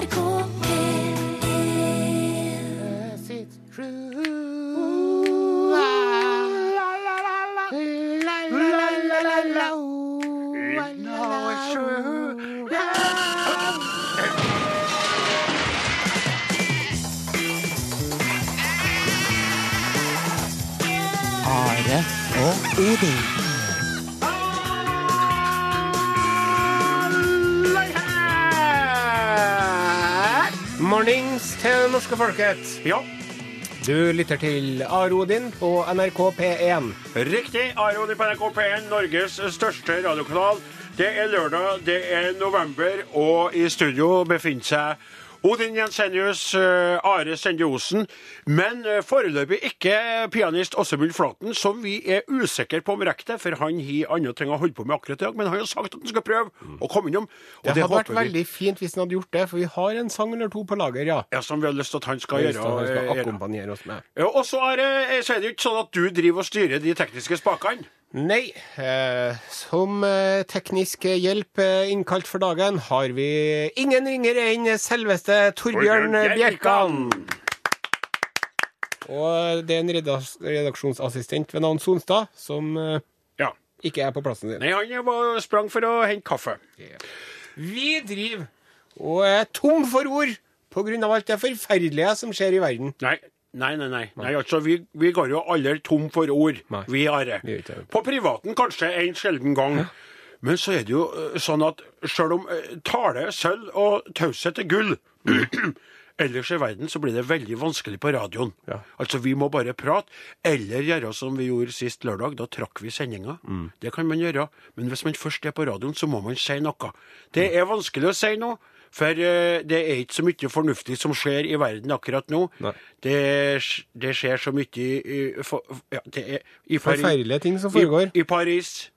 NRK P1 norske folket. Ja, Du lytter til Arodin på NRK P1. riktig. Aron på NRK P1, Norges største radiokanal. Det er lørdag, det er november, og i studio befinner seg Odin Jensenius, eh, Are Sende Osen, men eh, foreløpig ikke pianist Åsemund Flaten, som vi er usikre på om rekker det, for han har andre ting å holde på med akkurat i dag. Men han har sagt at han skal prøve å komme innom. Det hadde vært veldig fint hvis han hadde gjort det, for vi har en sang eller to på lager, ja. Ja, Som vi har lyst til at han skal gjøre. han skal eh, akkompagnere oss med. Ja, og så er, det- ikke sånn at du driver og styrer de tekniske spakene. Nei, eh, som eh, teknisk hjelp eh, innkalt for dagen har vi ingen ringere enn selveste Torbjørn Bjerkan. Og det er en redaksjonsassistent ved navn Sonstad som eh, Ja. ikke er på plassen sin. Nei, han var, sprang for å hente kaffe. Vi driver og er tom for ord av alt det forferdelige som skjer i verden. Nei, nei, nei. nei. nei altså, vi, vi går jo aldri tom for ord, Nei. vi Are. På privaten kanskje en sjelden gang. Men så er det jo eh, sånn at selv om eh, tale er sølv og taushet er gull Ellers i verden så blir det veldig vanskelig på radioen. Ja. Altså, Vi må bare prate, eller gjøre som vi gjorde sist lørdag. Da trakk vi sendinga. Mm. Det kan man gjøre. Men hvis man først er på radioen, så må man si noe. Det er vanskelig å si noe, for eh, det er ikke så mye fornuftig som skjer i verden akkurat nå. Det, det skjer så mye i, ja, er, i Forferdelige ting som foregår. I, i Paris,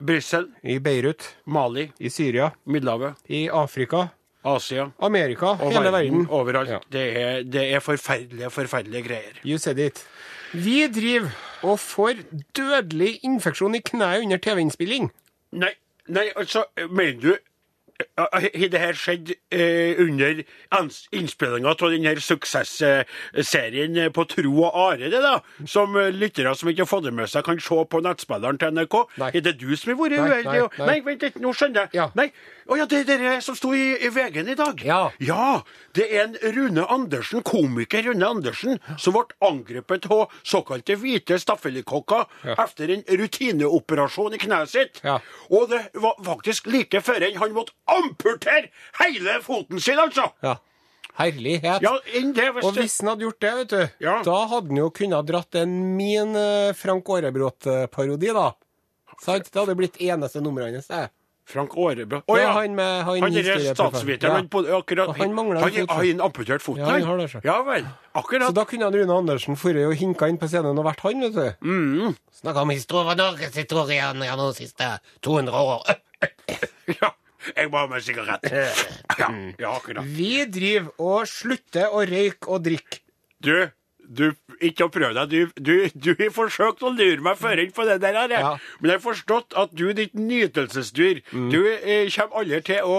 Brussel, I Beirut, Mali, i Syria, Middelhavet, i Afrika, Asia Amerika, og hele verden. Overalt. Ja. Det, er, det er forferdelige, forferdelige greier. You said it. Vi driver og får dødelig infeksjon i kneet under TV-innspilling. Nei, nei, altså, mener du det her skjedd eh, under innspillinga av denne suksessserien eh, på Tro og Are, det da? Som eh, lyttere som ikke har fått det med seg, kan se på nettspilleren til NRK? Nei. Er det du som har vært uheldig? nei, nei. vent litt, nå skjønner jeg. Ja. Nei, Å ja, det er dere som sto i, i VG-en i dag? Ja. Ja, det er en Rune Andersen, komiker Rune Andersen, som ble angrepet av såkalte hvite staffelikokker Ja. etter en rutineoperasjon i kneet sitt. Ja. Og det var faktisk like før han måtte amputere hele foten sin, altså! Ja. Herlighet. Ja, det, hvis Og hvis han hadde gjort det, vet du, Ja. da hadde han jo kunnet dratt en min eh, Frank Aarebrot-parodi, da. Sant? Det hadde blitt eneste nummeret hans. det. Frank Aarebrot Å Ja, han med- han han er statsviteren. Ja. Han, akkurat, Og han mangler en han, fot, har han amputert foten? Ja, han har det, så. Ja vel. Akkurat. Så da kunne han Rune Andersen forrige og hinka inn på scenen og vært han, vet du. Mm. Snakka om historie, Norges historie gjennom de siste 200 år. Ja, jeg må ha meg sigarett. Ja, ja. Vi driver og slutter å røyke og drikke. Du, du, ikke å prøve deg. Du, du, du har forsøkt å lure meg inn på det der, her. Ja. men jeg har forstått at du ditt nytelsesdyr. Du eh, kommer aldri til å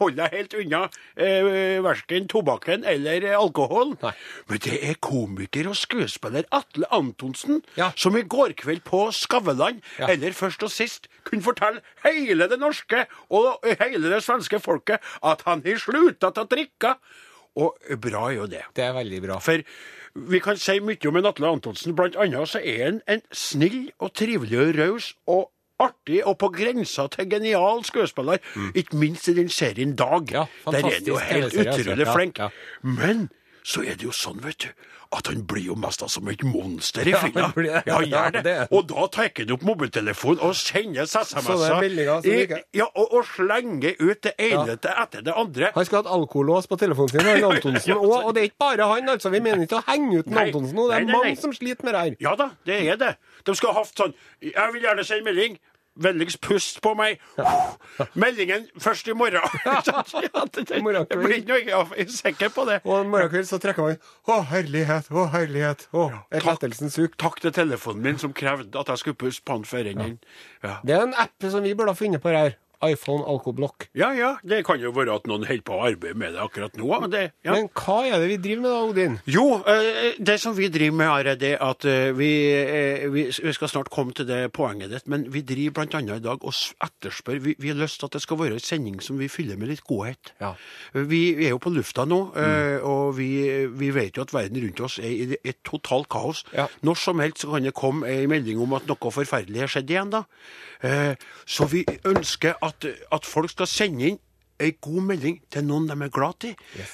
holde deg helt unna eh, verken tobakken eller alkohol. Nei. Men det er komiker og skuespiller Atle Antonsen Ja. som i går kveld på Skavlan, Ja. eller først og sist, kunne fortelle hele det norske og hele det svenske folket at han har slutta å drikke. Og bra er jo det. Det er veldig bra. For vi kan si mye om en Atle Antonsen. Blant annet så er han en snill og trivelig og raus og artig og på grensa til genial skuespiller. Ikke minst i den serien Dag. Mm. Ja, Der er han jo helt altså. Ja, ja. Men så er det jo sånn, vet du, at han blir jo mest som et monster i han. Ja, Ja, gjør det. Og da tar han opp mobiltelefonen og sender SMS-er. Ja, og, og slenger ut det ene ja. etter det andre. Han skal ha et alkolås på telefonen sin, han Antonsen. Ja, Og, det er ikke bare han, altså. Vi mener ikke å henge ut. Antonsen nå. Det er Nei, nei, nei. mange som sliter med det her. Ja da, det er det. De skal ha hatt sånn Jeg vil gjerne sende melding. Vennligst pust på meg. Meldingen først i morgen. jeg blir ikke noe, er sikker på det. Og en morgenkveld så trekker man Å, herlighet, å, herlighet. Å, et lettelsens suk. Takk til telefonen min som krevde at jeg skulle puste på han før ja. Ja. Det er en app som vi burde ha funnet på her. iPhone alkoblokk. Ja, ja, det kan jo være at noen holder på å arbeide med det akkurat nå. Men det, ja. Men hva er det vi driver med da, Odin? Jo, eh, det som vi driver med, er det at eh, vi, eh, vi skal snart komme til det poenget ditt, men vi driver annet i dag og etterspør Vi, vi har lyst til at det skal være en sending som vi fyller med litt godhet. Ja. Vi er jo på lufta nå, mm. og vi, vi vet jo at verden rundt oss er i et totalt kaos. Ja. Når som helst så kan det komme ei melding om at noe forferdelig har skjedd igjen. da. Eh, Så vi ønsker at, at folk skal sende inn ei god melding til noen de er glad i,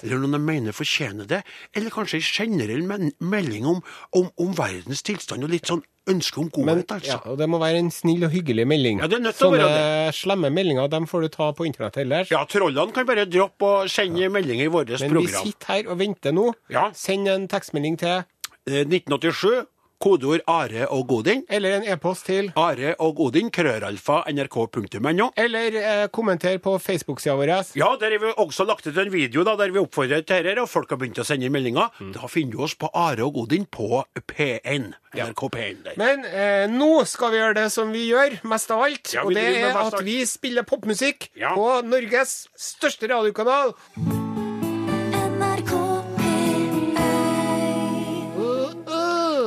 eller noen de mener fortjener det, eller kanskje ei generell melding om, om, om verdens tilstand, og litt sånn ønske om Men, godhet, altså. ja, og det må være en snill og hyggelig melding. Ja, det er nødt til å være slemme meldinger dem får du ta på internett ellers. Ja, trollene kan bare droppe og sende meldinger i vårt Men vi sitter her og venter nå. Ja. Send en tekstmelding til, Eh, 1987, kodeord Are og Godin. eller en e-post til, Are og Godin, krøralfa, nrk.no. eller eh, kommenter på Facebook-sida vår. Ja, der har vi også lagt ut en video da, der vi oppfordrer til dette, og folk har begynt å sende meldinger. meldinger. Da finner du oss på Are og Godin på P1. NRK P1 der. Men eh, nå skal vi gjøre det som vi gjør mest av alt. Ja, og det er at vi spiller popmusikk Ja. på Norges største radiokanal.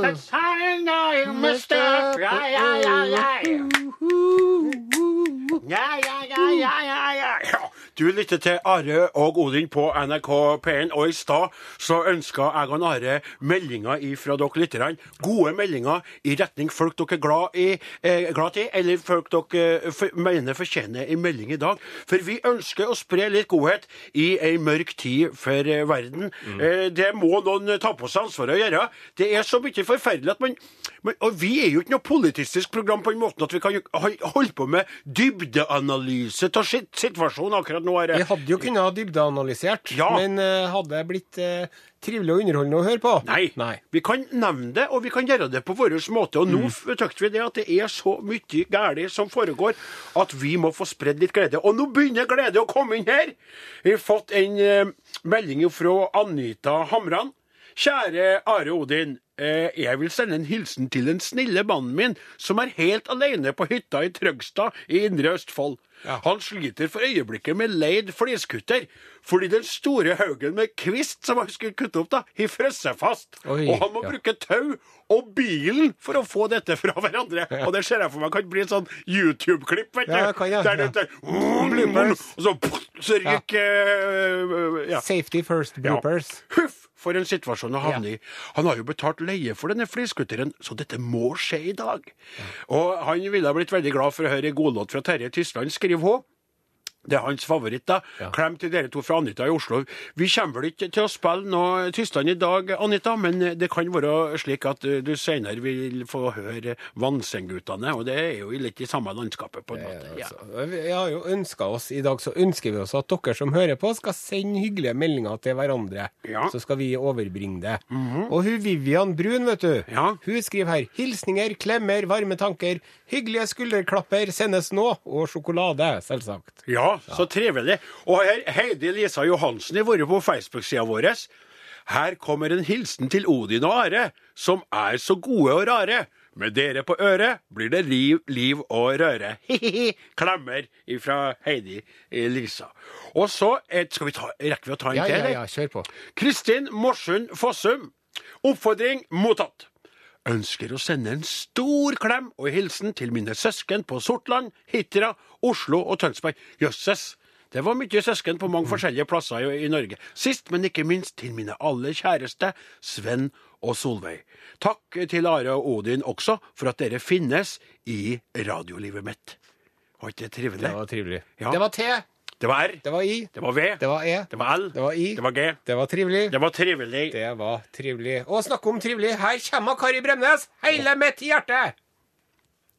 That's how I you, Mister. Yeah, yeah, yeah, yeah. Yeah, yeah, yeah, yeah, yeah, yeah. Du lytter til Are og Odin på NRK P1, og i stad så ønska jeg og Are meldinger fra dere lytterne. Gode meldinger i retning folk dere er glad, i, eh, glad i, eller folk dere eh, for, mener fortjener en melding i dag. For vi ønsker å spre litt godhet i ei mørk tid for eh, verden. Eh, det må noen ta på seg ansvaret å gjøre. Det er så mye forferdelig at man, man Og vi er jo ikke noe politistisk program på den måten at vi kan holde på med dybdeanalyse av situasjonen akkurat Are. Vi hadde jo kunnet ha dybdeanalysert, Ja. men uh, hadde det blitt uh, trivelig og underholdende å høre på? Nei. Nei. Vi kan nevne det, og vi kan gjøre det på vår måte. Og nå syns vi det at det er så mye galt som foregår, at vi må få spredd litt glede. Og nå begynner glede å komme inn her. Vi har fått en uh, melding fra Anita Hamran. Kjære Are Odin. Eh, jeg vil sende en hilsen til den snille mannen min, som er helt alene på hytta i Trøgstad i Indre Østfold. Han sliter for øyeblikket med leid fliskutter, fordi den store haugen med kvist som han skulle kutte opp, da, har frosset fast. Oi, og han må ja. bruke tau og bilen for å få dette fra hverandre. Og det ser jeg for meg kan bli et sånn YouTube-klipp, vet du. Ja, kan Der ja. der- Og så, så ryker eh, ja. Safety first bloopers. Huff, for en situasjon å havne i. Han har jo betalt leie for denne fliskutteren, så dette må skje i dag. Og han ville ha blitt veldig glad for å høre en godlåt fra Terje Tysland, skriver hun. Det er hans favoritt, da. Klem til dere to fra Anita i Oslo. Vi kommer vel ikke til å spille noe Tyskland i dag, Anita, men det kan være slik at eh, du senere vil få høre Vannsengguttene, og det er jo litt i samme landskapet, på en måte. Ja. Altså, vi har jo ønska oss, I dag så ønsker vi oss at dere som hører på, skal sende hyggelige meldinger til hverandre. Ja. Så skal vi overbringe det. Og hun Vivian Brun, vet du, Ja. hun skriver her hilsninger, klemmer, varme tanker, hyggelige skulderklapper sendes nå, og sjokolade, selvsagt. Ja, så trivelig. Og her, Heidi Lisa Johansen har vært på Facebook-sida vår. Her kommer en hilsen til Odin og Are, som er så gode og rare. Med dere på øret blir det liv, liv og røre. Hi-hi-hi. Klemmer fra Heidi Lisa. Og så skal vi ta, rekker vi å ta en til, ja, ja, ja, kjør på. Kristin Morsund Fossum. Oppfordring mottatt. Ønsker å sende en stor klem og hilsen til mine søsken på Sortland, Hitra, Oslo og Tønsberg. Jøsses! Det var mye søsken på mange forskjellige plasser i, i Norge. Sist, men ikke minst til mine aller kjæreste, Sven og Solveig. Takk til Are og Odin også for at dere finnes i radiolivet mitt. Var ikke det trivelig? Det var trivelig. Ja. Det var T, Det var R. det var I, Det var V. det var E, Det var L. det var I, Det var G. det var trivelig. Det var trivelig. Det var trivelig. Og snakk om trivelig, her kommer Kari Bremnes, hele mitt hjerte!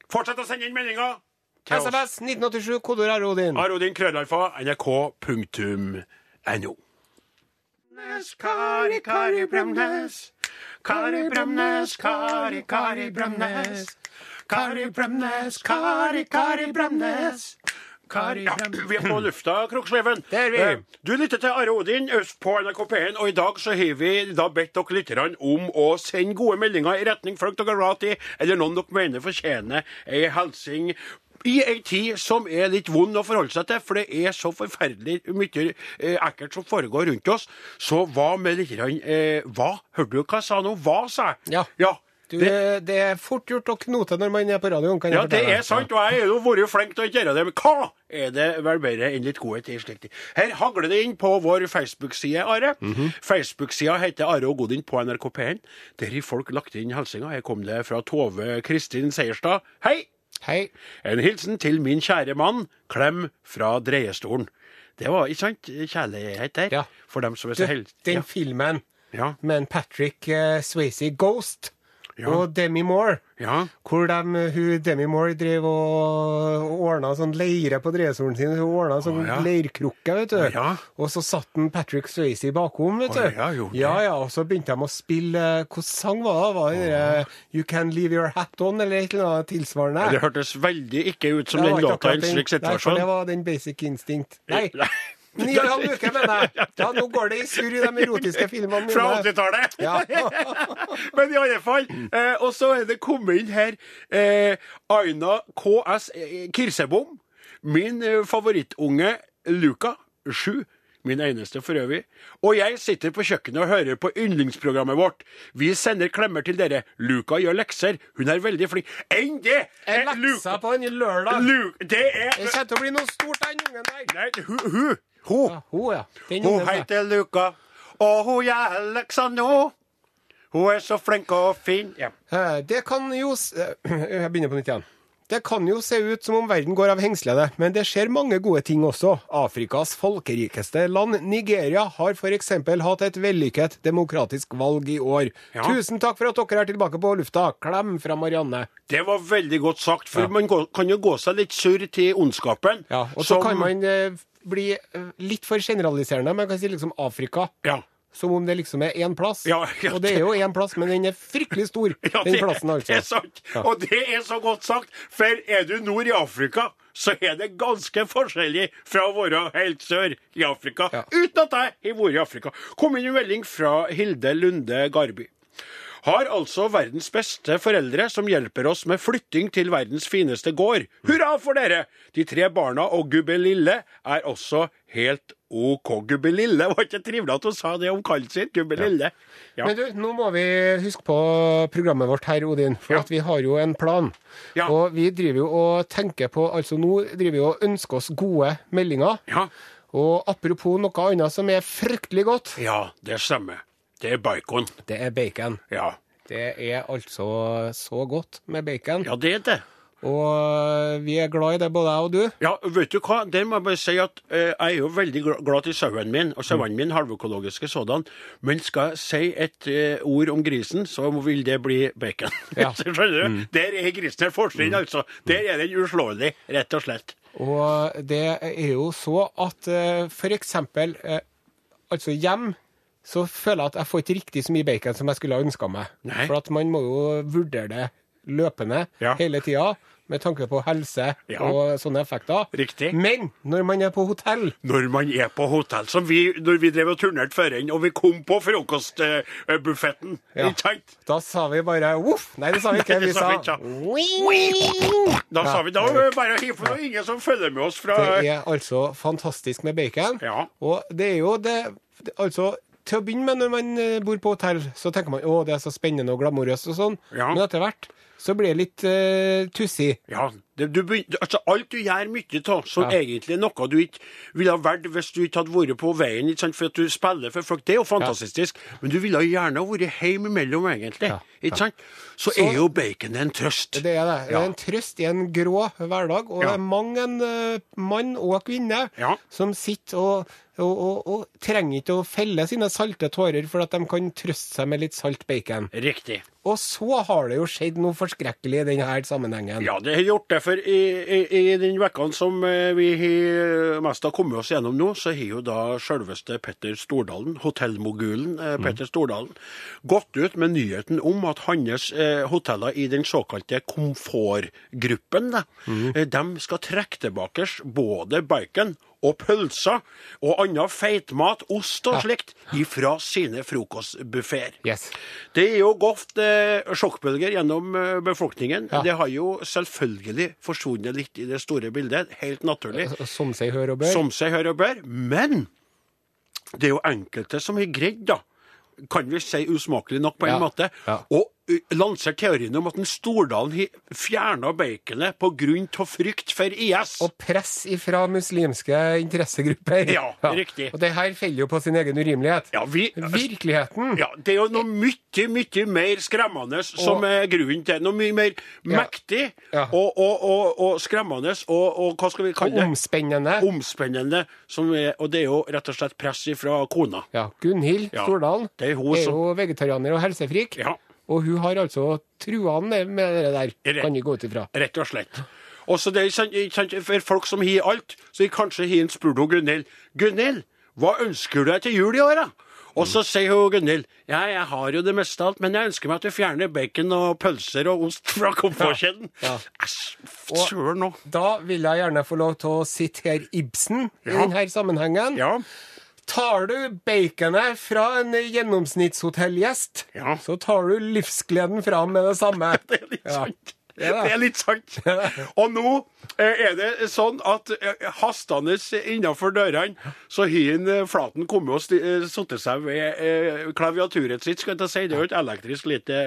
Fortsett å sende inn meldinger. SMS 1987, kodeord Arodin. Arodin krøllalfa nrk.no. Kari, Kari Bremnes. Kari Bremnes, Kari, Kari Bremnes. Kari Bremnes, Kari, Kari Bremnes. Kari ja, vi er på lufta, Kroksleven. Eh, Du lytter til Are Odin øst på NRK P1, og i dag så har vi da bedt dere lytterne om å sende gode meldinger i retning folk dere har i, eller noen dere mener fortjener ei hilsen I ei tid som er litt vond å forholde seg til, for det er så forferdelig mye eh, ekkelt som foregår rundt oss, så hva med litt grann, eh, Hva? Hørte du hva jeg sa nå? Hva, sa jeg? Ja. ja. Du, Det, det, er fort gjort å knote når man er på radioen. Ja, det er sant, og jeg har jo vært flink til å gjøre det, men hva er det vel bedre enn litt godhet i slikt? Her hagler det inn på vår Facebook-side, Are. Facebook-sida heter Are og Godin på NRK P1. Der har folk lagt inn hilsener. Her kom det fra Tove Kristin Seierstad. Hei! Hei. En hilsen til min kjære mann. Klem fra dreiestolen. Det var ikke sant kjærlighet der? Ja. For dem som er så heldige. den Ja. filmen Ja. med Patrick uh, Swayze, Ghost, Ja. og Demi Moore, ja. hvor de, hun, Demi Moore drev og ordna sånn leire på dreiestolen sin. Hun ordna sånn ja. leirkrukke, vet du. Ja. Og så satt den Patrick Swayze bakom, vet du. ja, jo, ja, ja, og så begynte de å spille Hvilken sang var det? Var det den You Can Leave Your Hat On, eller et eller annet tilsvarende? Det hørtes veldig ikke ut som den låta i en slik situasjon. Nei, for det var den Basic Instinct. Nei. Ni og en halv uke, mener jeg. Ja, nå går det i surr i de erotiske filmene mine. Fra 80-tallet! Ja. Men i alle fall. Eh, og så er det kommet inn her eh, Aina KS eh, Kirsebom. Min eh, favorittunge Luka, sju. Min eneste for øvrig. Og jeg sitter på kjøkkenet og hører på yndlingsprogrammet vårt. Vi sender klemmer til dere. Luka gjør lekser. Hun er veldig flink. Enn det! En lekse leksa på en lørdag. Lu- Det er Det kommer til å bli noe stort, den ungen der. Nei, hun, hun, hun. Ja, hun, ja. Den Hun heter Luka, og hun gjør lekser nå. Hun er så flink og fin. Ja. Eh, Det kan jo eh, Jeg begynner på nytt igjen. Det kan jo se ut som om verden går av hengslene, men det skjer mange gode ting også. Afrikas folkerikeste land, Nigeria, har f.eks. hatt et vellykket demokratisk valg i år. Ja. Tusen takk for at dere er tilbake på lufta. Klem fra Marianne. Det var veldig godt sagt, for Ja. man kan jo gå seg litt surr til ondskapen. Ja, og så som- kan man eh, bli eh, litt for generaliserende. Man kan si liksom Afrika. Ja. Som om det liksom er én plass. Ja, ja, og det er jo én plass, men den er fryktelig stor, Ja, den det, plassen, altså. det er sant. Og det er så godt sagt, for er du nord i Afrika, så er det ganske forskjellig fra å være helt sør i Afrika. Uten at jeg har vært i Afrika. Kom inn en melding fra Hilde Lunde Garby. Har altså verdens beste foreldre som hjelper oss med flytting til verdens fineste gård. Hurra for dere! De tre barna og gubbe Lille er også helt OK. Gubbe Lille var ikke trivelig at hun sa det om kallen sin. Gubbe Lille. Ja. Men du, nå må vi huske på programmet vårt her, Odin. For Ja. at vi har jo en plan. Ja. Og vi driver jo og tenker på Altså nå driver vi og ønsker oss gode meldinger. ja. Og apropos noe annet som er fryktelig godt, Ja, det stemmer. Det er bacon. det er bacon. Ja. Det er altså så godt med bacon. ja, det er det. Og vi er glad i det, både jeg og du. Ja, vet du hva? Der må jeg bare si at eh, jeg er jo veldig glad til sauen min, og Mm. sauene mine halvøkologiske sådan. Men skal jeg si et eh, ord om grisen, så vil det bli bacon. Ja. Du? Der er grisen et fortrinn, altså. Der er den uslåelig, rett og slett. Og det er jo så at eh, eksempel eh, Altså hjem så føler jeg at jeg får ikke riktig så mye bacon som jeg skulle ha ønska meg. Nei. For at man må jo vurdere det løpende Ja. hele tida med tanke på helse Ja. og sånne effekter. Riktig. Men når man er på hotell Når man er på hotell, som vi, når vi drev og turnerte inn, og vi kom på frokostbuffetten, Ja. ikke sant? da sa vi bare voff. Nei, det sa vi ikke. Nei, Vi sa sa vi. Da sa vi da bare hiv på ingen som følger med oss fra Det er altså fantastisk med bacon. Ja. Og det er jo det, det Altså, til å begynne med, når man eh, bor på hotell, så tenker man å, det er så spennende og glamorøst og sånn. Ja. Men etter hvert så blir det litt uh, tussig. Ja, det, du, altså alt du gjør mye av, som Ja. egentlig er noe du ikke ville ha vært hvis du ikke hadde vært på veien, ikke sant? for at du spiller for folk, det er jo fantastisk, men du ville gjerne vært hjemme imellom, egentlig. Ja, Ikke sant? Så, Så- er jo bacon en trøst. Det er det. Det er en trøst i en grå hverdag, og Ja. det er mange en uh, mann og kvinne Ja. som sitter og, og, og, og trenger ikke å felle sine salte tårer for at de kan trøste seg med litt salt bacon. Riktig. Og så har det jo skjedd noe forskrekkelig i denne sammenhengen. Ja, det har gjort det, for i, i, i den vekkene som eh, vi har mest har kommet oss gjennom nå, så har jo da selveste Petter Stordalen, hotellmogulen eh, Petter Stordalen, gått ut med nyheten om at hans eh, hoteller i den såkalte komfortgruppen, da, eh, de skal trekke tilbake både bacon og pølser og annen feitmat, ost og slikt, ifra sine frokostbuffeer. Yes. Det er jo godt eh, sjokkbølger gjennom eh, befolkningen. Ja. Det har jo selvfølgelig forsvunnet litt i det store bildet, helt naturlig. Som seg hør og bør. Som seg hør og bør. Men det er jo enkelte som har greid, da, kan vi si usmakelig nok på en Ja. måte, Ja. å lansere teorien om at en Stordalen fjerna baconet av frykt for IS. Og press ifra muslimske interessegrupper. Ja, riktig. Og det her feller jo på sin egen urimelighet. Ja, vi, Virkeligheten. ja, det er jo noe mye, mye mer skremmende som er grunnen til Noe mye mer mektig Ja. og, og, og, og skremmende og, og hva skal vi kalle det? omspennende. Omspennende. Som er, og det er jo rett og slett press ifra kona. Ja, Gunhild Ja, Stordalen det er er som- jo vegetarianer og helsefrik. Ja. Og hun har altså trua han med det der, Rett. kan vi gå ut ifra. Rett og slett. Og så det er For folk som har alt, så har kanskje har spurt Gunhild Gunhild, hva ønsker du deg til jul i år, da? Og så sier hun Gunhild ja, jeg har jo det meste av alt, men jeg ønsker meg at du fjerner bacon og pølser og ost fra komfortkjeden. Ja. ja. søren nå. Da vil jeg gjerne få lov til å sitere Ibsen i denne sammenhengen. Ja. Tar du baconet fra en gjennomsnittshotellgjest, Ja. så tar du livsgleden fra ham med det samme. Det er litt sant. Det er det. Er litt sant. Og nå eh, er det sånn at eh, hastende innenfor dørene, så har eh, Flaten kommet og satt seg ved klaviaturet sitt. skal jeg si. Det er jo et elektrisk lite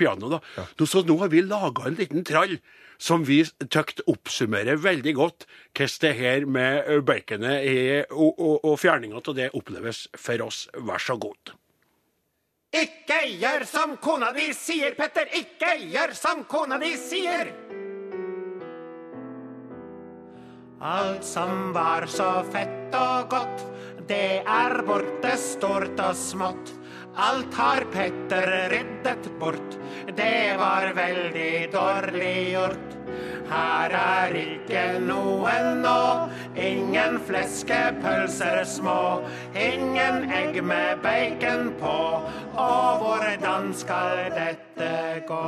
piano. da. Så nå har vi laga en liten trall som vi tykt oppsummerer veldig godt hvordan det her med baconet og, og, og fjerninga av det oppleves for oss. Vær så god. Ikke gjør som kona di sier, Petter! Ikke gjør som kona di sier! Alt som var så fett og godt, det er borte stort og smått. Alt har Petter reddet bort, det var veldig dårlig gjort. Her er ikke noe nå, ingen fleskepølser små. Ingen egg med bacon på, og hvordan skal dette gå?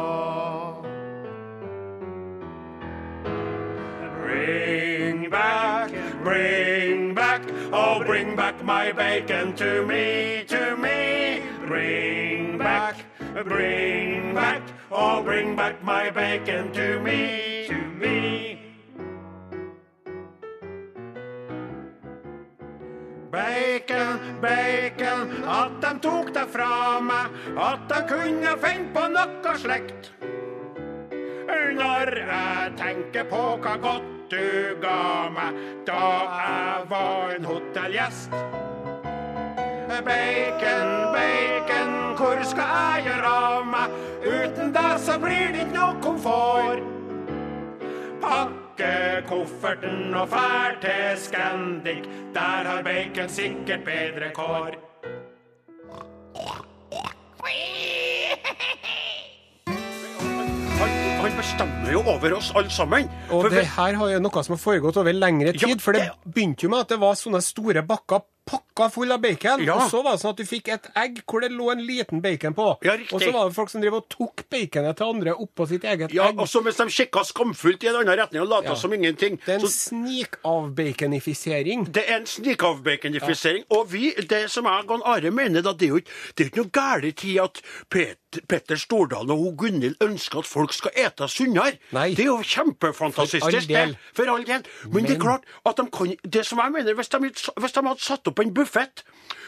Bring back, bring back, oh bring back my bacon to me, to me. Bring back, bring back, oh bring back my bacon to me, to me. Bacon, bacon, at de tok det fra meg, at de kunne finne på noe slekt. Når jeg tenker på hva godt du ga meg da jeg var en hotellgjest. Bacon, bacon, hvor skal jeg gjøre av meg? Uten deg så blir det ikke noe komfort. Pakke kofferten og fær til Scandic, der har bacon sikkert bedre kår. Han, bestemmer jo over oss alle sammen. Og For det her har jo noe som har foregått over lengre Ja, tid. For det det- begynte jo med at det var sånne store bakker pakka full av bacon. Ja. Og så var det sånn at du fikk et egg hvor det lå en liten bacon på. Ja, og så var det folk som drev og tok baconet til andre oppå sitt eget ja, egg. og så mens de kikka skamfullt i en annen retning og lata Ja. som ingenting. Det er en Så snikavbaconifisering. det er en snikavbaconifisering. Og vi, det som jeg og Are mener, da, det er jo ikke, det er ikke noe galt i at Pet, Petter Stordalen og Gunhild ønsker at folk skal ete sunnere. Det er jo kjempefantastisk. For all del. det. For all del. Men, det er klart at de kan Det som jeg mener, hvis de, hvis de hadde satt opp en buffett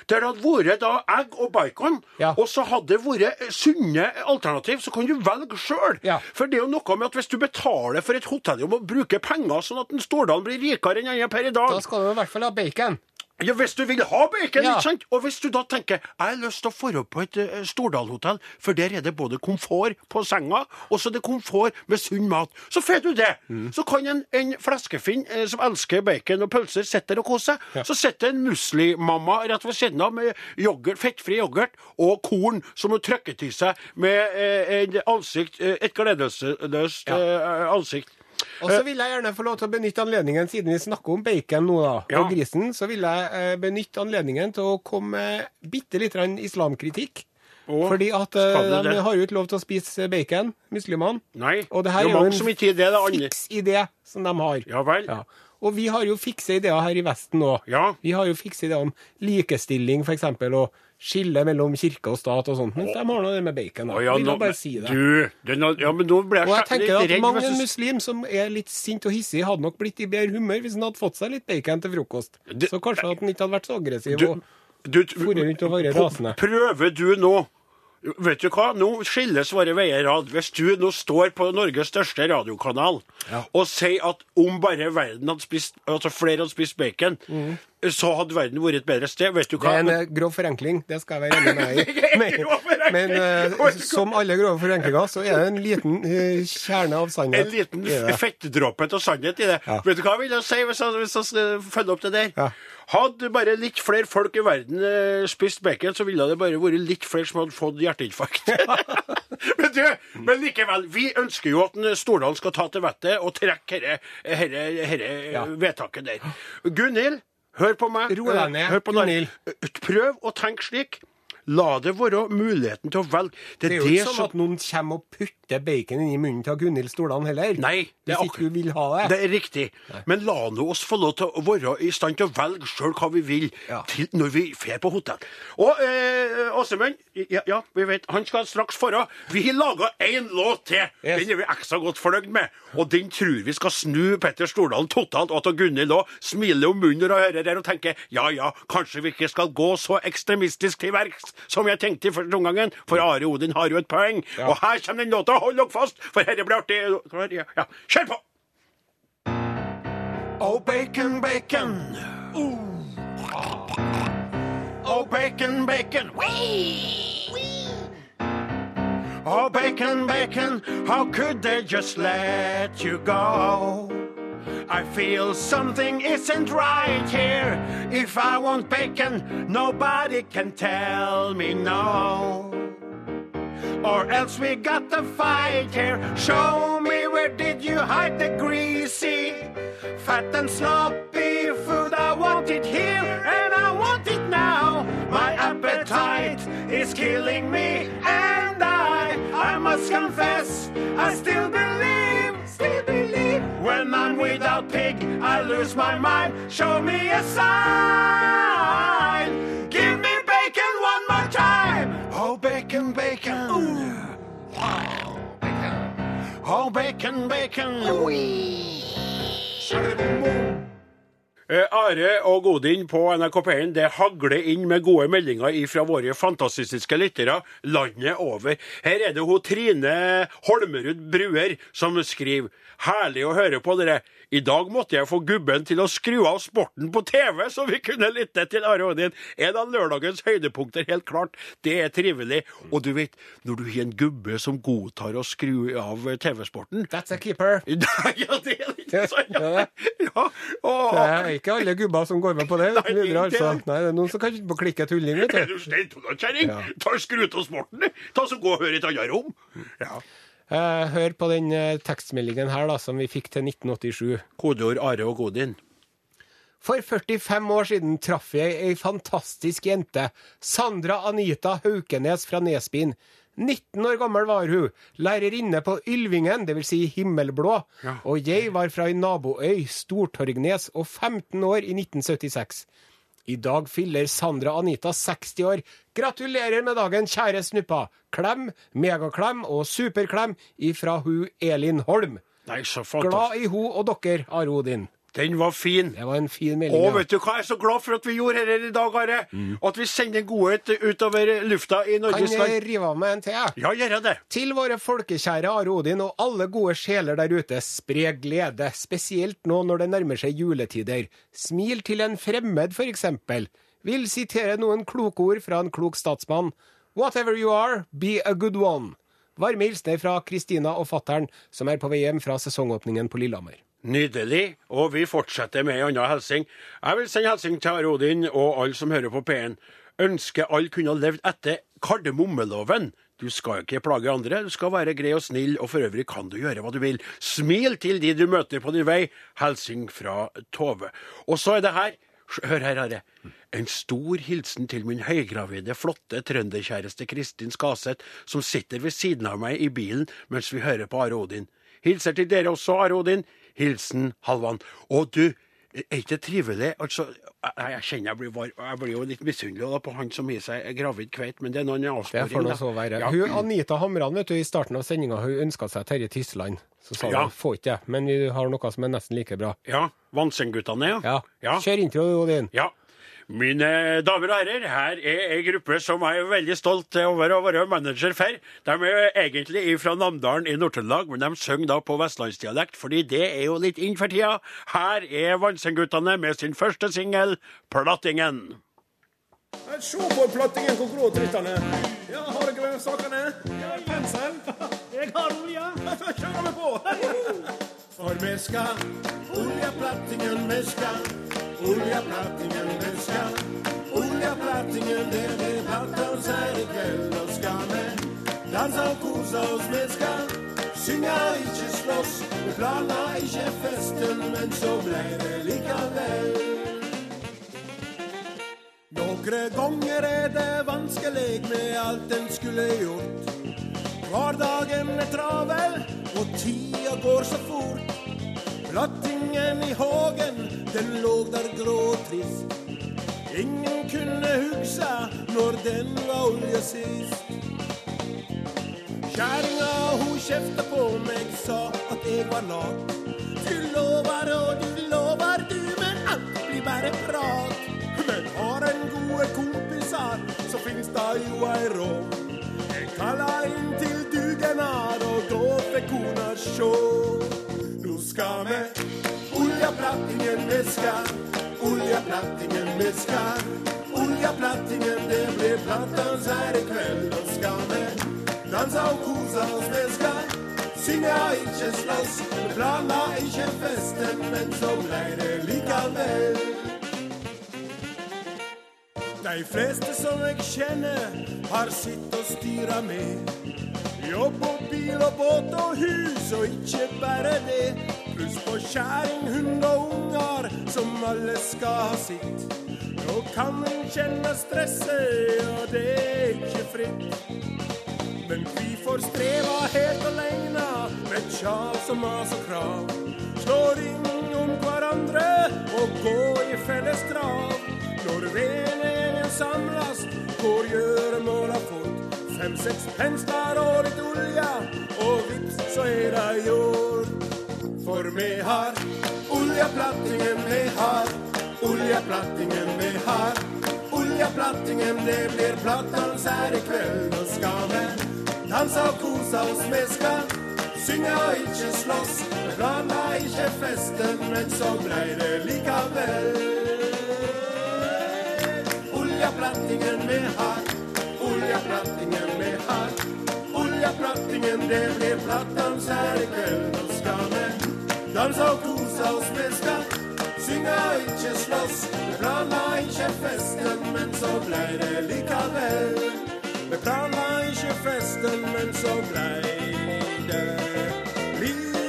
der det hadde vært da egg og bacon, Ja. og så hadde det vært sunne alternativ, så kan du velge sjøl. Ja. For det er jo noe med at hvis du betaler for et hotellrom og bruker penger sånn at en Stordalen blir rikere enn andre per i dag Da skal du i hvert fall ha bacon. Ja, Hvis du vil ha bacon, Ja. ikke sant? Og hvis du da tenker jeg har lyst til å dra på et uh, Stordal-hotell, for der er det både komfort på senga, og så er det komfort med sunn mat, så får du det. Mm. Så kan en, en fleskefinn eh, som elsker bacon og pølser, sitte der og kose seg. Så sitter en muslimamma rett ved siden av med yoghurt, fettfri yoghurt og korn som hun trykker til seg med eh, ansikt, eh, et gledesløst eh, ansikt. Og så vil jeg gjerne få lov til å benytte anledningen, siden vi snakker om bacon nå, da, Ja. og grisen, så vil jeg eh, benytte anledningen til å komme med bitte litt islamkritikk. Fordi at eh, de det? har jo ikke lov til å spise bacon, muslimene. Nei, Og det det her er er jo en det. det fiks idé som de har. Ja vel. Ja. Og vi har jo fikse ideer her i Vesten òg. Ja. Vi har jo fikse ideer om likestilling, f.eks., og skille mellom kirke og stat og sånt. Men de har nå det med bacon. Da. Ja, Vil nå- bare si det. Du, den, ja, men nå ble jeg Og jeg tenker litt at redd. mange hvis muslim som er litt sint og hissig, hadde nok blitt i bedre humør hvis han hadde fått seg litt bacon til frokost. Det- Så kanskje at han ikke hadde vært så aggressiv. Du, og du, rundt og være rasende. Prøver du nå Vet du hva, nå skilles våre veier rad. Hvis du nå står på Norges største radiokanal og sier at om bare verden hadde spist, altså flere hadde spist bacon, så hadde verden vært et bedre sted. Vet du hva? Det er en eh, grov forenkling, det skal jeg være enig med deg i. Men, men uh, som alle grove forenklinger, så er det en liten uh, kjerne av sannhet. En liten fettdråpe av sannhet i det. Ja. Vet du hva jeg vil si hvis jeg, hvis jeg følger opp det der? Ja. Hadde bare litt flere folk i verden spist bacon, så ville det bare vært litt flere som hadde fått hjerteinfarkt. men du, men likevel, vi ønsker jo at en Stordalen skal ta til vettet og trekke dette Ja. vedtaket der. Gunhild, hør på meg. Ro deg ned, Hør på Gunhild. Prøv å tenke slik. La det være muligheten til å velge. Det er jo ikke sånn at noen kommer og putter bacon inn i munnen til Gunhild Stordalen heller. Nei, det er Hvis ikke hun vil ha det. Det er riktig. Men la nå oss få lov til å være i stand til å velge sjøl hva vi vil Ja. til når vi drar på hotell. Og eh, Åsemund, ja, ja, vi vet, han skal straks dra. Vi har laga én låt til. Yes. Den er vi ekstra godt fornøyd med. Og den tror vi skal snu Petter Stordalen totalt. Og at Gunhild òg smiler om munnen når hun hører det og tenker ja ja, kanskje vi ikke skal gå så ekstremistisk til verks som jeg tenkte i første omgang, For Are Odin har jo et poeng. Og her kommer den låta. Hold dere fast, for dette blir artig. Klar? Ja, ja. Kjør på! Oh, bacon, bacon. Oh, bacon, bacon. Oh, bacon, bacon. How could they just let you go? I feel something isn't right here. If I want bacon, nobody can tell me no. Or else we got to fight here. Show me where did you hide the greasy, fat and sloppy food? I want it here and I want it now. My appetite is killing me, and I, I must confess, I still believe, I'm without pig, I lose my mind. Show me a sign. Give me bacon one more time. Oh, bacon, bacon. Oh, bacon, bacon. Eh, Are og Godin på NRK P1 det hagler inn med gode meldinger fra våre fantastiske lyttere landet over. Her er det hun Trine Holmerud Bruer som skriver Herlig å høre på dere. I dag måtte jeg få gubben til å skru av sporten på TV, så vi kunne lytte til Are Odin. En av lørdagens høydepunkter, helt klart. Det er trivelig. Og du vet, når du har en gubbe som godtar å skru av TV-sporten That's a keeper. ja, det er litt sånn. Ja, Ja, og, Det er ikke alle gubber som går med på det. Nei, videre, altså. Nei, det er noen som kan ikke klikke tulling, vet Er du. du snill, Tonnakjerring? Ja. Ta skru av sporten, du. Ta så Gå og hør i et annet rom. Ja. Eh, hør på den eh, tekstmeldingen her da, som vi fikk til 1987. Kodeord Are og Godin. For 45 år siden traff jeg ei fantastisk jente, Sandra Anita Haukenes fra Nesbyen. 19 år gammel var hun, lærerinne på Ylvingen, dvs. Si Himmelblå, og jeg var fra ei naboøy, Stortorgnes, og 15 år i 1976. I dag fyller Sandra Anita 60 år. Gratulerer med dagen, kjære snuppa! Klem, megaklem og superklem ifra hun Elin Holm. Nei, så Glad i hun og dere, Are Odin. Den var fin. Det var en fin melding. Og vet du hva jeg er så glad for at vi gjorde dette i dag, Are? At vi sender godhet utover lufta i Kan jeg rive av meg en til? jeg? Ja, gjør det. Til våre folkekjære Are Odin og alle gode sjeler der ute, spre glede, spesielt nå når det nærmer seg juletider. Smil til en fremmed, for eksempel. Vil sitere noen kloke ord fra en klok statsmann. Whatever you are, be a good one. Varme hilsener fra Kristina og fattern, som er på vei hjem fra sesongåpningen på Lillehammer. Nydelig. Og vi fortsetter med en annen hilsen. Jeg vil sende hilsen til Rodin og alle som hører på P1. Ønsker alle kunne ha levd etter kardemommeloven. Du skal ikke plage andre, du skal være grei og snill, og for øvrig kan du gjøre hva du vil. Smil til de du møter på din vei. Hilsen fra Tove. Og så er det her Hør her, Are. En stor hilsen til min høygravide, flotte trønderkjæreste Kristin Skaseth, som sitter ved siden av meg i bilen mens vi hører på Are Odin. Hilser til dere også, Are Odin. Hilsen Halvan. Og du, Er ikke det trivelig? Altså, jeg, jeg kjenner jeg blir, varm. jeg blir jo litt misunnelig da, på han som gir seg gravid kveit, men det er noen Det får nå så være. Ja. Hun, Anita Hamran vet du, i starten av sendinga ønska seg Terje Tysland. Så sa Ja. hun får ikke det, men vi har noe som er nesten like bra. ja. Vannsengguttene, ja. Ja. ja. Kjør introen din. Ja. Mine damer og herrer, her er ei gruppe som jeg er veldig stolt over å være manager for. De er egentlig fra Namdalen i Nord-Trøndelag, men de synger da på vestlandsdialekt, fordi det er jo litt inn for tida. Her er Vansenguttene med sin første singel, 'Plattingen'. Se på plattingen hvor grå drittene er. Ja, har dere med sakene? Ja, pensel. Jeg har olje. Da kjører vi på. For vi skal oljeplattingen vi skal. Oljeplattingen vi skal. Oljeplattingen det blir oss her i kveld. Og skal vi danse og kose oss vi skal. Synge ikke slåss. Vi planla ikke festen, men så ble det likevel. Noen ganger er det vanskelig med alt en skulle gjort. Hverdagen er travel, og tida går så fort. Plattingen i hagen, den lå der grå og trist. Ingen kunne huske når den var olje sist. Kjerringa hun kjefta på meg, sa at jeg var lat. Du lover og du lover du, men alt blir bare prat. Men har en gode kompiser, så finst da jo ei råd. Jeg kalla inn til dugnad, og oljeplattingen vi Olja plattingen, det ble plattans her i kveld. Nå skal vi danse og kose oss med skal. Synge ikke slåss, planla ikke festen, men så blei det likevel. De fleste som jeg kjenner, har sitt å styre med. Jobb og bil og båt og hus, og ikke bare det. Pluss på kjæring, hund og unger, som alle skal ha sitt. Kan en kjenne stresset, og det er ikke fritt. Men vi får streva helt aleine med kjas og mas og krav. Slå ring om hverandre og gå i felles trav. Når vennegjengen samles, går gjøremåla fort. Fem-seks pensler og litt olje, og vips, så er det gjort. For vi har oljeplattingen vi har, oljeplattingen har. Oljeplattingen, det blir plattdans her i kveld. Nå skal vi danse og kose oss, vi skal synge og ikke slåss. Vi planla ikke festen, men så blei det likevel. Oljeplattingen vi har, oljeplattingen vi har. Oljeplattingen, det blir plattdans her i kveld. Nå skal vi danse og kose oss, vi skal synge og ikke slåss. Vi planla ikke festen, men så blei det likevel. Vi planla ikke festen, men så blei det likevel.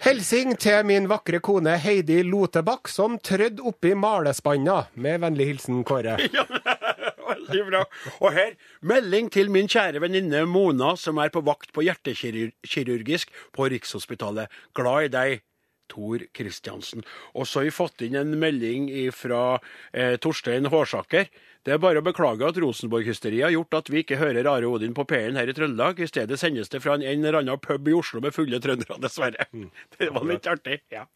Helsing til min vakre kone Heidi Lotebakk, som trødde oppi malespanna. Med vennlig hilsen Kåre. Veldig bra. Og her, melding til min kjære venninne Mona, som er på vakt på hjertekirurgisk på Rikshospitalet. Glad i deg. Tor Kristiansen. Og så har vi fått inn en melding fra eh, Torstein Hårsaker. Det er bare å beklage at Rosenborg-hysteriet har gjort at vi ikke hører Are Odin på P-en her i Trøndelag. I stedet sendes det fra en, en eller annen pub i Oslo med fulle trøndere, dessverre. Det var litt artig. ja.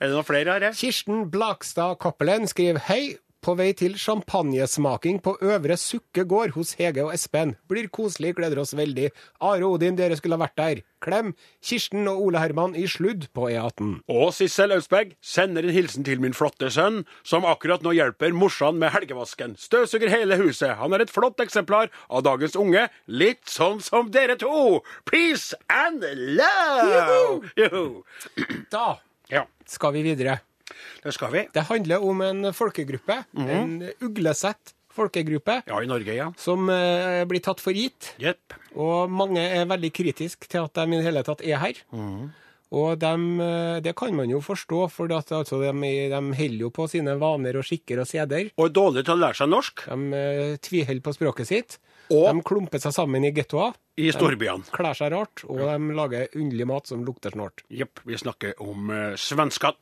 Er det noen flere Are? Kirsten Blakstad Koppelen skriver hei. På vei til champagnesmaking på Øvre Sukke gård hos Hege og Espen. Blir koselig, gleder oss veldig. Are og Odin, dere skulle ha vært der. Klem. Kirsten og Ole Herman i Sludd på E E18. Og Sissel Austberg sender en hilsen til min flotte sønn, som akkurat nå hjelper morsan med helgevasken. Støvsuger hele huset. Han er et flott eksemplar av dagens unge, litt sånn som dere to. Peace and love! Juhu! Da Ja, skal vi videre. Det skal vi. Det handler om en folkegruppe. En uglesett folkegruppe. Ja, i Norge, ja. Som eh, blir tatt for gitt. Yep. Og mange er veldig kritiske til at de i det hele tatt er her. Og dem, eh, det kan man jo forstå, for at, altså, de, de holder jo på sine vaner og skikker og seder. Og er dårlig til å lære seg norsk De eh, tviholder på språket sitt. Og- De klumper seg sammen i gettoer. i storbyene. Kler seg rart, og de lager underlig mat som lukter snålt. Jepp, vi snakker om uh, svenskene.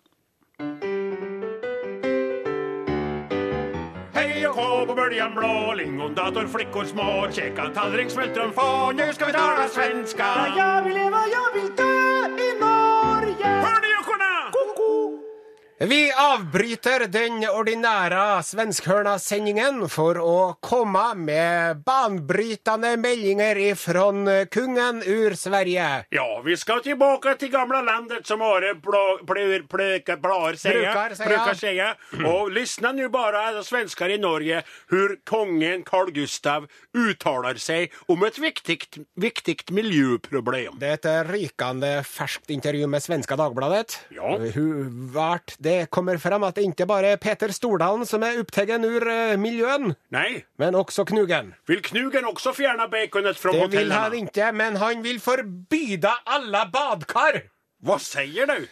Och hå på böljan blå, lingondator, flickor små, käka tallrik, smultron få, nu ska vi tala svenska. Jag vill leva, jag vill dö Vi avbryter den ordinære svenskhørna-sendingen for å komme med banbrytende meldinger ifra kungen ur Sverige. Ja, vi skal tilbake til gamla landet som Are. Brukar säga. Och lyssna nu bara alla svenskar i Norge hur kungen Carl Gustav uttalar sig om ett viktigt, viktigt miljöproblem. Det er et rykende ferskt intervju med Svenska Dagbladet. Ja. Hun vart det kommer frem at det ikke bare er Peter Stordalen som er opptatt ur eh, miljøen, Nei. men også Knugen. Vil Knugen også fjerne baconet fra hotellene? Det vil han ikke, men han vil forbyde alle badkar. Hva sier du?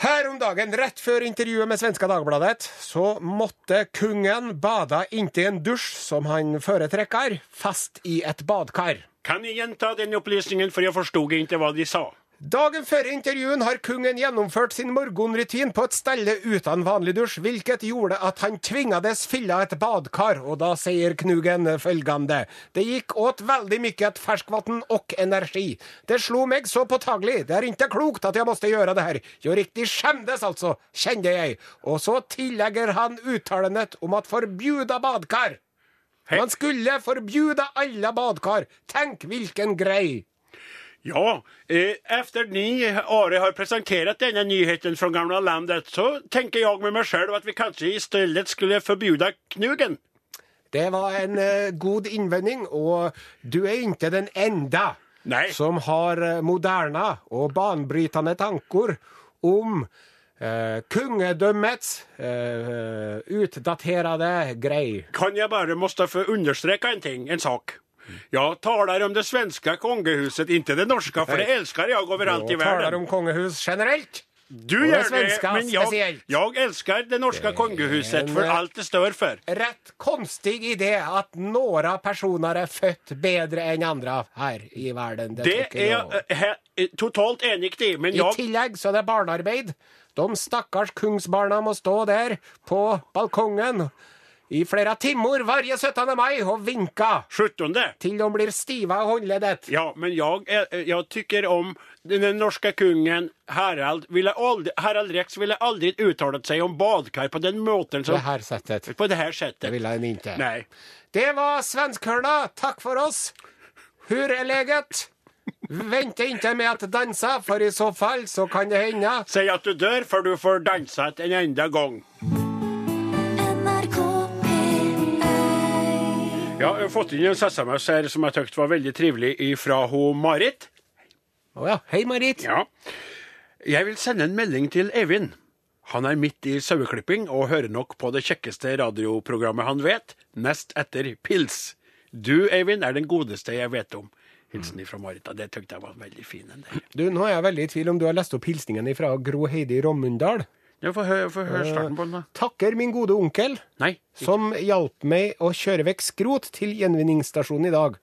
Her om dagen, rett før intervjuet med Svenska Dagbladet, så måtte kungen bade inntil en dusj som han foretrekker, fast i et badkar. Kan jeg gjenta den opplysningen, for jeg forsto ikke hva de sa? Dagen før intervjuen har kungen gjennomført sin morgenrutin på et stelle uten vanlig dusj, hvilket gjorde at han tvingades fylle et badkar, og da sier Knugen følgende. Det gikk åt veldig mye ferskvann og energi. Det slo meg så påtagelig, det er ikke klokt at jeg måtte gjøre det her. Jo riktig skjemdes altså, kjenner jeg. Og så tillegger han uttalenhet om at forbjuda badkar. Man skulle forbjude alle badkar. Tenk hvilken grei. Ja, etter efter ni, Are, har presenterat denne nyheten fra gamla landet så tenker jeg med meg selv at vi kanskje i stedet skulle forbjude Knugen. Det var en eh, god innvending, og du er ikke den enda Nei. som har eh, moderne og banbrytende tanker om eh, kungedømmets eh, utdaterede grei. Kan jeg bare måtte få understreke en ting, en sak. Jag talar om det svenska kongehuset, inte det norska, för det älskar jag överallt i Og taler om kongehus generelt. Du gjør det men jeg, jeg, elsker det norske det kongehuset for alt det står for. Rett konstig idé at noen personer er født bedre enn andre her i verden. Det, Det er jag eh, eh, totalt enig i, men jeg I tillegg så er det barnearbeid. De stakkars kungsbarna må stå der på balkongen i flere timer hver 17. mai og vinka. 17. til de blir stive i håndleddet. Ja, men jag, eh, jag tycker om den norske kungen Harald. Ville aldrig, Harald Rex ville aldrig uttalat sig om badkar på den måten som... Det her settet. På det här sättet. Det ville han ikke. Nej. Det var Svenskhørna. Takk for oss. Hur er leget? Vente ikke med å danse, for i så fall så kan det hende Säg at du dør før du får danset en enda gång. Ja, jeg har fått inn en sms her som jeg syntes var veldig trivelig ifra ho Marit. Å ja. Hei, Marit. Ja. Jeg vil sende en melding til Eivind. Han er midt i saueklipping og hører nok på det kjekkeste radioprogrammet han vet, nest etter pils. Du, Eivind, er den godeste jeg vet om. Hilsen ifra Marit. Det tykte jeg var veldig fin. Du, Nå er jeg veldig i tvil om du har lest opp hilsningen fra Gro Heidi Rommundal. Ja, Få høre få starten på den, da. Takker min gode onkel, Nei. som hjalp meg å kjøre vekk skrot til gjenvinningsstasjonen i dag.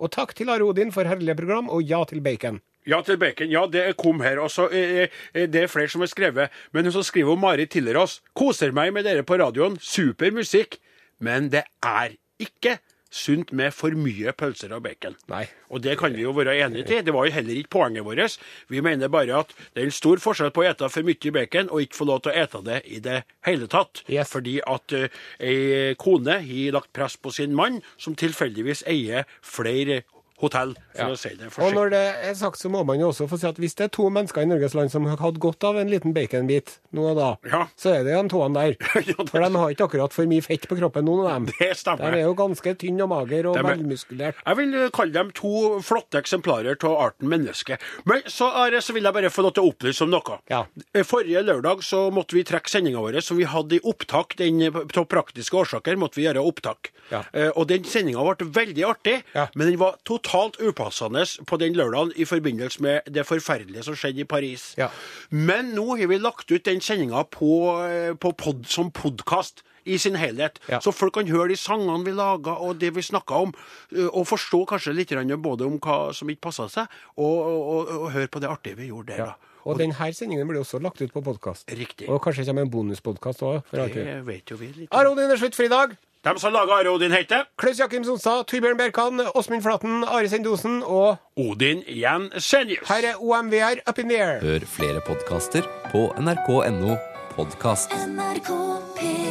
Og takk til Are Odin for herlige program, og ja til bacon. Ja, til bacon. Ja, det kom her. Og så eh, eh, Det er flere som har skrevet. Men hun som skriver om Marit til oss. Koser meg med dere på radioen. Super musikk. Men det er ikke sunt med for mye pølser og bacon. Nei. Og det kan vi jo være enige i. Det var jo heller ikke poenget vårt. Vi mener bare at det er en stor forskjell på å ete for mye bacon og ikke få lov til å ete det i det hele tatt. Yes. Fordi at uh, ei kone har lagt press på sin mann, som tilfeldigvis eier flere hotell, for Ja. å si det Og når det er sagt, så må man jo også få si at hvis det er to mennesker i Norges land som har hatt godt av en liten baconbit nå og da, Ja. så er det de toene der. Ja, det- For de har ikke akkurat for mye fett på kroppen, noen av dem. Det stemmer. De er jo ganske tynn og mager og er- velmuskulert. Jeg vil kalle dem to flotte eksemplarer av arten menneske. Men så, Are, så vil jeg bare få lov til å opplyse om noe. Ja. Forrige lørdag så måtte vi trekke sendinga vår som vi hadde i opptak. Den, Av praktiske årsaker måtte vi gjøre opptak. Ja. Eh, Og den sendinga ble veldig artig, Ja. men den var totalt upassende på den lørdagen i forbindelse med det forferdelige som skjedde i Paris. Ja. Men nå har vi lagt ut den sendinga på, eh, på pod, som podkast. I sin helhet. Ja. Så folk kan høre de sangene vi laga og det vi snakka om, og forstå kanskje litt både om hva som ikke passa seg, og, og, og, og høre på det artige vi gjorde der. Ja. Og, Og denne sendingen blir også lagt ut på podkast. Riktig. Og kanskje kommer en bonuspodkast òg. Det vet jo vi litt. Aron, det er slutt for i dag. De som laga Are Odin, heter Klaus Jakim Sonstad, Torbjørn Bjerkan, Åsmund Flaten, Are Sendosen og Odin Jensenius. her er OMVR Up in the Air. Hør flere podkaster på nrk.no podkast. NRK P1